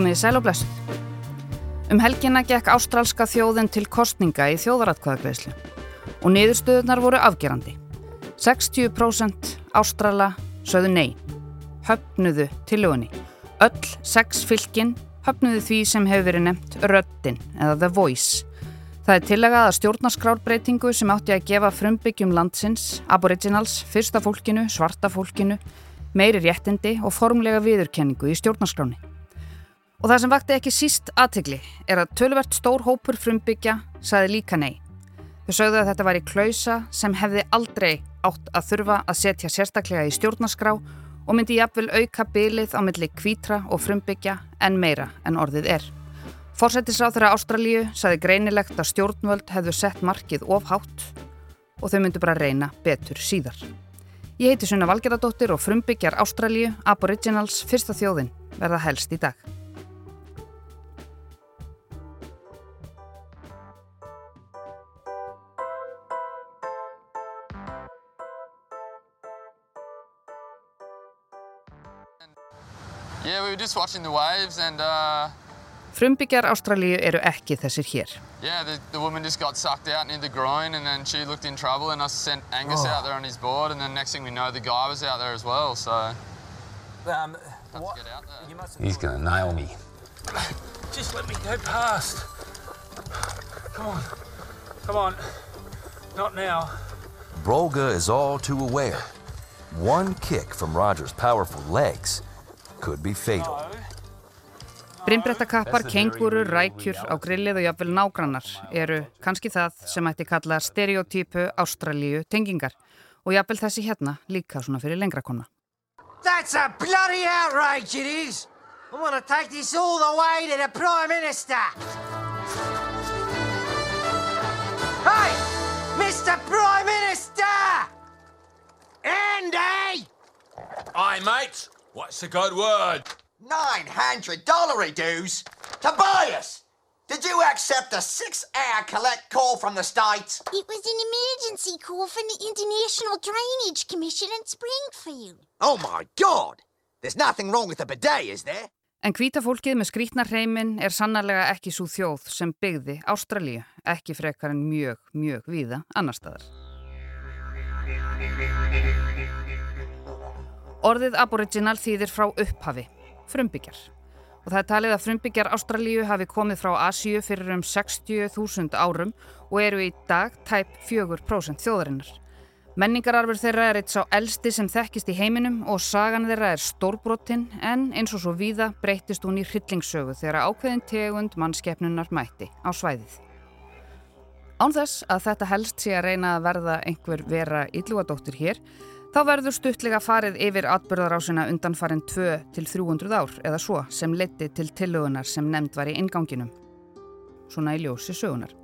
Komið í sæl og blessu. Um helgina gekk ástrálska þjóðin til kostninga í þjóðaratkvæðagreyslu og niðurstöðunar voru afgerandi. 60% ástrála sögðu nei, höfnuðu tilögunni. Öll sex fylkin höfnuðu því sem hefur verið nefnt röttin eða the voice. Það er tillegað að stjórnarskrárbreytingu sem átti að gefa frumbyggjum landsins, aboriginals, fyrsta fólkinu, svarta fólkinu, meiri réttindi og formlega viðurkenningu í stjórnarskráni. Og það sem vakti ekki síst aðtegli er að tölvert stór hópur frumbyggja saði líka nei. Þau sögðu að þetta var í klausa sem hefði aldrei átt að þurfa að setja sérstaklega í stjórnaskrá og myndi jafnvel auka bylið á milli kvítra og frumbyggja en meira en orðið er. Fórsættisráð þeirra Ástralíu saði greinilegt að stjórnvöld hefðu sett markið ofhátt og þau myndu bara reyna betur síðar. Ég heiti Sunna Valgeradóttir og frumbyggjar Ástralíu, Aboriginals, fyrsta þjóðin verða helst í dag. Just watching the waves and uh, Frumbyggjar Ástralíu eru ekki þessir hér. yeah, the, the woman just got sucked out into the groin and then she looked in trouble and I sent Angus out there on his board and then next thing we know the guy was out there as well, so Um, what? get out there. You must He's gonna nail me. just let me go past. Come on. Come on. Not now. Brolga is all too aware. One kick from Roger's powerful legs could be fatal. No. Brimbrettakappar, kengurur, rækjur á grillið og jafnvel nágrannar eru kannski það sem ætti kalla stereotypu Ástralíu tengingar og jafnvel þessi hérna líka svona fyrir lengra kona. That's a bloody outrage, it is! I want to take this all the way to the Prime Minister! Hey! Mr. Prime Minister! Andy! Aye, mate. What's the good word? Nine hundred dollar he does. Tobias, did you accept a six-hour collect call from the States? It was an emergency call from the International Drainage Commission in Springfield. Oh my God! There's nothing wrong with the bidet, is there? En hvíta fólkið með skrítnar hreiminn er sannarlega ekki svo þjóð sem byggði Ástralíu, ekki frekar en mjög, mjög víða annar staðar. Orðið aboriginal þýðir frá upphafi, frumbyggjar. Og það er talið að frumbyggjar Ástralíu hafi komið frá Asíu fyrir um 60.000 árum og eru í dag tæp 4% þjóðarinnar. Menningararfur þeirra er eitt sá elsti sem þekkist í heiminum og sagan þeirra er stórbrotin en eins og svo víða breytist hún í hryllingssögu þegar ákveðin tegund mannskeppnunar mætti á svæðið. Án þess að þetta helst sé að reyna að verða einhver vera illúadóttir hér, þá verður stuttlega farið yfir atbyrðarásina undan farin 2 til 300 ár eða svo sem leiti til tillögunar sem nefnd var í inganginum. Svona í ljósi sögunar.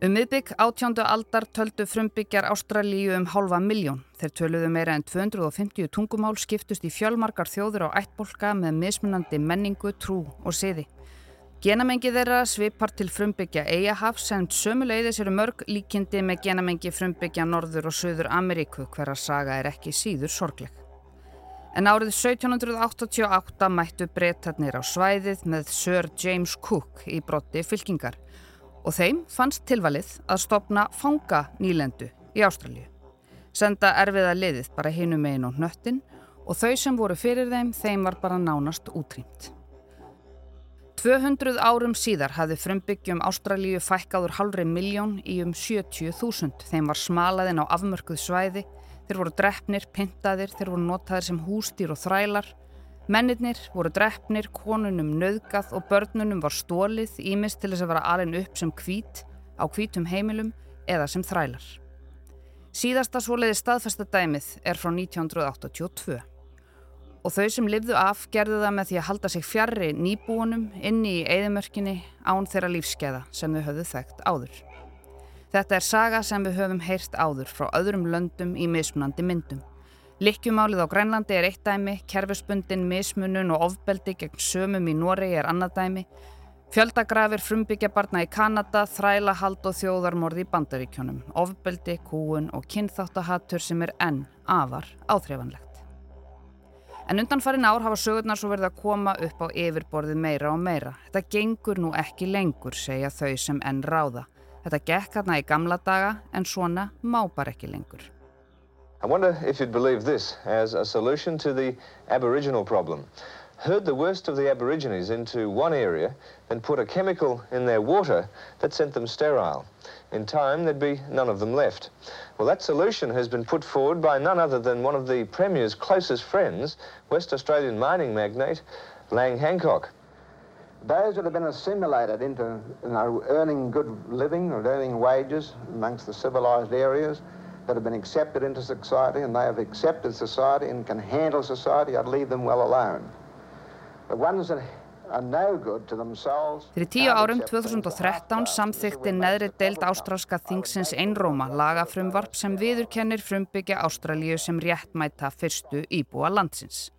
Um miðbygg átjándu aldar töldu frumbyggjar Ástralíu um hálfa miljón. Þeir töluðu meira en 250 tungumál skiptust í fjölmarkar þjóður á ættbolka með mismunandi menningu, trú og siði. Genamengi þeirra svipar til frumbyggja Eyjahafs en sömuleiðis eru mörg líkindi með genamengi frumbyggja Norður og Suður Ameríku hverra saga er ekki síður sorgleg. En árið 1788 mættu breytarnir á svæðið með Sir James Cook í brotti fylkingar og þeim fannst tilvalið að stopna fanga nýlendu í Ástralju. Senda erfiða liðið bara hinum megin og hnöttin og þau sem voru fyrir þeim, þeim var bara nánast útrýmt. 200 árum síðar hafði frumbyggjum Ástralíu fækkaður halvri miljón í um 70.000. Þeim var smalaðinn á afmörkuð svæði, þeir voru drefnir, pintaðir, þeir voru notaðir sem hústýr og þrælar. Mennirnir voru drefnir, konunum nöðgað og börnunum var stólið ímist til þess að vera alin upp sem hvít á hvítum heimilum eða sem þrælar. Síðasta svoleiði staðfesta dæmið er frá 1982 og þau sem livðu af gerðu það með því að halda sig fjarrri nýbúunum inni í eðimörkinni án þeirra lífskeiða sem þau höfðu þekkt áður. Þetta er saga sem við höfum heyrt áður frá öðrum löndum í mismunandi myndum. Likkjumálið á Grænlandi er eitt dæmi, kerfisbundin, mismunun og ofbeldi gegn sömum í Noregi er annað dæmi, fjöldagrafir frumbyggjabarna í Kanada, þrælahald og þjóðarmorði í bandaríkjónum, ofbeldi, kúun og kynþáttahattur sem er enn afar áþreifanlegt. En undan farin ár hafa sögurnar svo verið að koma upp á yfirborðið meira og meira. Þetta gengur nú ekki lengur, segja þau sem enn ráða. Þetta gekk hérna í gamla daga en svona má bara ekki lengur. I wonder if you'd believe this as a solution to the Aboriginal problem. Herd the worst of the Aborigines into one area, then put a chemical in their water that sent them sterile. In time, there'd be none of them left. Well, that solution has been put forward by none other than one of the Premier's closest friends, West Australian mining magnate Lang Hancock. Those that have been assimilated into you know, earning good living or earning wages amongst the civilised areas, that have been accepted into society and they have accepted society and can handle society, I'd leave them well alone. Fyrir tíu árum 2013 samþykti neðri deild ástrálska þingsins einróma lagafrumvarp sem viðurkennir frumbyggja Ástralíu sem réttmæta fyrstu íbúa landsins.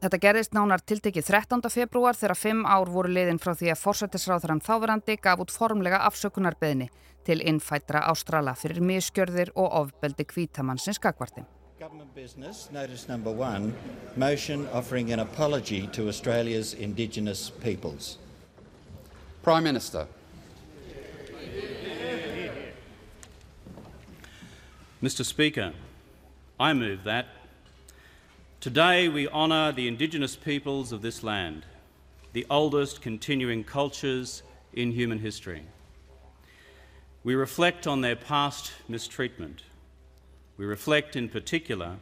Þetta gerðist nánar tiltekið 13. februar þegar fimm ár voru liðin frá því að fórsættisráðurann þáverandi gaf út formlega afsökunarbeðni til innfætra Ástrala fyrir miskjörðir og ofbeldi kvítamannsins skakvarti. Government business, notice number one, motion offering an apology to Australia's Indigenous peoples. Prime Minister. Mr Speaker, I move that today we honour the Indigenous peoples of this land, the oldest continuing cultures in human history. We reflect on their past mistreatment We reflect in particular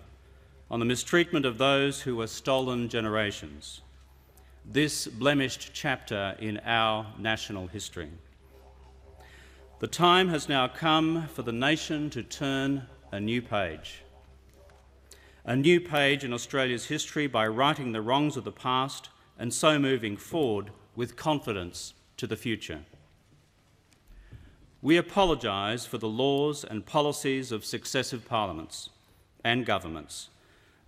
on the mistreatment of those who were stolen generations, this blemished chapter in our national history. The time has now come for the nation to turn a new page. A new page in Australia's history by righting the wrongs of the past and so moving forward with confidence to the future. We apologise for the laws and policies of successive parliaments and governments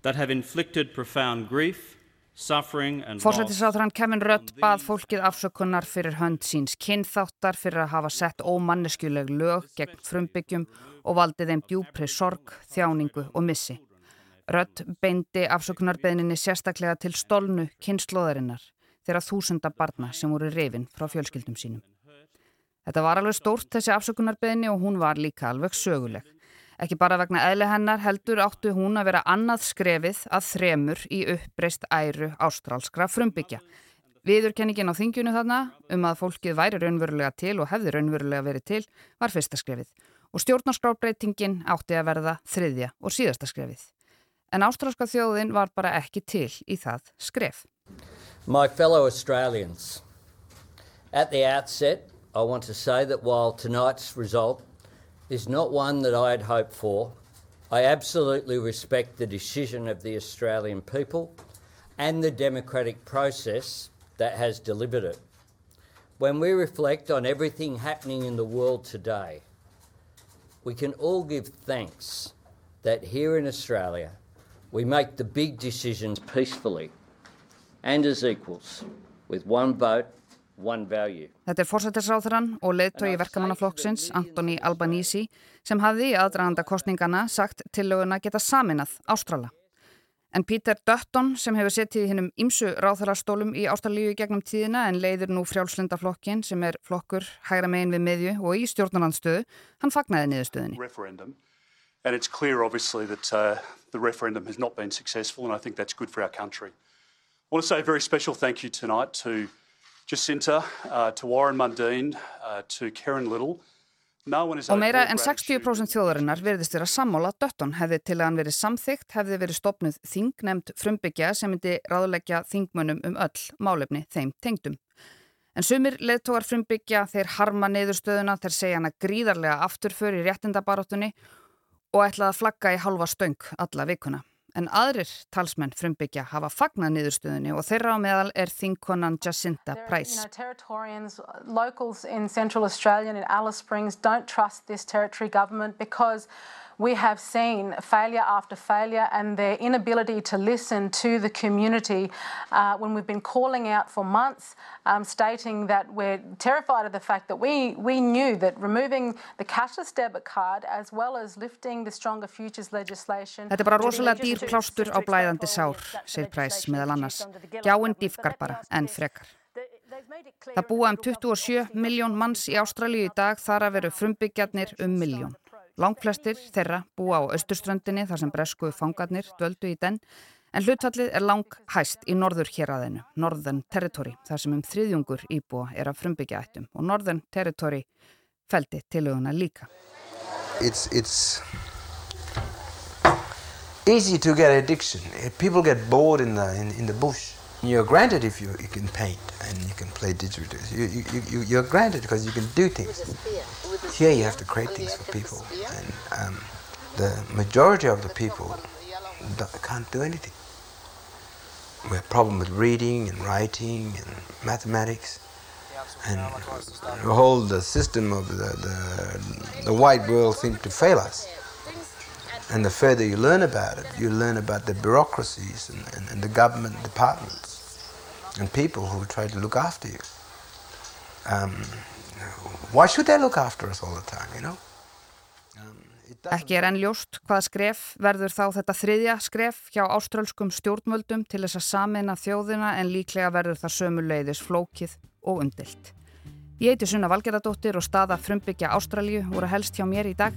that have inflicted profound grief, suffering and loss. Fórsættisáþrann Kevin Rudd bað fólkið afsökunar fyrir hönd síns kynþáttar fyrir að hafa sett ómanneskjuleg lög gegn frumbyggjum og valdið þeim djúpri sorg, þjáningu og missi. Rudd beindi afsökunarbeðninni sérstaklega til stolnu kynnslóðarinnar þeirra þúsunda barna sem voru reyfin frá fjölskyldum sínum. Þetta var alveg stórt þessi afsökunarbeðni og hún var líka alveg söguleg. Ekki bara vegna eðli hennar heldur áttu hún að vera annað skrefið að þremur í uppbreyst æru ástrálskra frumbyggja. Viðurkenningin á þingjunu þarna um að fólkið væri raunverulega til og hefði raunverulega verið til var fyrsta skrefið og stjórnarskrábreytingin átti að verða þriðja og síðasta skrefið. En ástrálska þjóðin var bara ekki til í það skref. My fellow Australians, at the outset I want to say that while tonight's result is not one that I had hoped for, I absolutely respect the decision of the Australian people and the democratic process that has delivered it. When we reflect on everything happening in the world today, we can all give thanks that here in Australia we make the big decisions peacefully and as equals, with one vote Þetta er fórsættisráþurann og leðtói verkamannaflokksins, Antoni Albanisi, sem hafði í aðdraganda kostningana sagt tillöguna geta saminað Ástrala. En Pítur Dötton, sem hefur settið í hennum ymsu ráþarastólum í Ástralíu gegnum tíðina en leiður nú frjálslindaflokkin sem er flokkur hægra megin við miðju og í stjórnarlandstöðu, hann fagnaði niðurstöðinni. And it's clear obviously that uh, the referendum has not been successful and I think that's good for our country. I want to say a very special thank you tonight to Jacinta, uh, to Warren Mundine, uh, to Karen Little. Og meira en 60% þjóðarinnar verðist vera sammála Dötton hefði til að hann verið samþygt hefði verið stopnuð þing nefnd frumbyggja sem myndi ráðleggja þingmönnum um öll málefni þeim tengdum. En sumir leðtógar frumbyggja þeir harma neyðurstöðuna þeir segja hana gríðarlega afturför í réttindabaróttunni og ætlaði að flagga í halva stöng alla vikuna en aðrir talsmenn frumbyggja hafa fagnað niðurstöðunni og þeirra á meðal er þingkonan Jacinta Price. You know, we have seen failure after failure and their inability to listen to the community uh, when we've been calling out for months, um, stating that we're terrified of the fact that we, we knew that removing the cashless debit card as well as lifting the Stronger Futures legislation... Þetta er bara rosalega dýr plástur á blæðandi sár, segir Præs meðal annars. Gjáinn dýfkar bara, en frekar. Það búa um 27 miljón manns í Ástralíu í dag þar að veru frumbyggjarnir um miljón. Langflestir þeirra búa á austurströndinni þar sem bresku fangarnir döldu í den en hlutfallið er lang hæst í norður héræðinu, Northern Territory, þar sem um þriðjungur íbúa er að frumbyggja ættum og Northern Territory feldi tiluguna líka. It's, it's easy to get addiction. People get bored in the, in, in the bush. You're granted if you, you can paint and you can play didgeridoo. You, you, you, you're granted because you can do things. Here you have to create things for people. And um, the majority of the people can't do anything. We have problem with reading and writing and mathematics. And the whole the system of the, the, the white world seems to fail us. And the further you learn about it, you learn about the bureaucracies and, and, and the government departments and people who try to look after you. Um, why should they look after us all the time, you know? Ekki er enn ljóst hvað skref verður þá þetta þriðja skref hjá ástrálskum stjórnvöldum til þess að samina þjóðina en líklega verður það sömu leiðis flókið og undilt. Ég heiti Sunna Valgeradóttir og staða frumbyggja Ástrálju voru helst hjá mér í dag.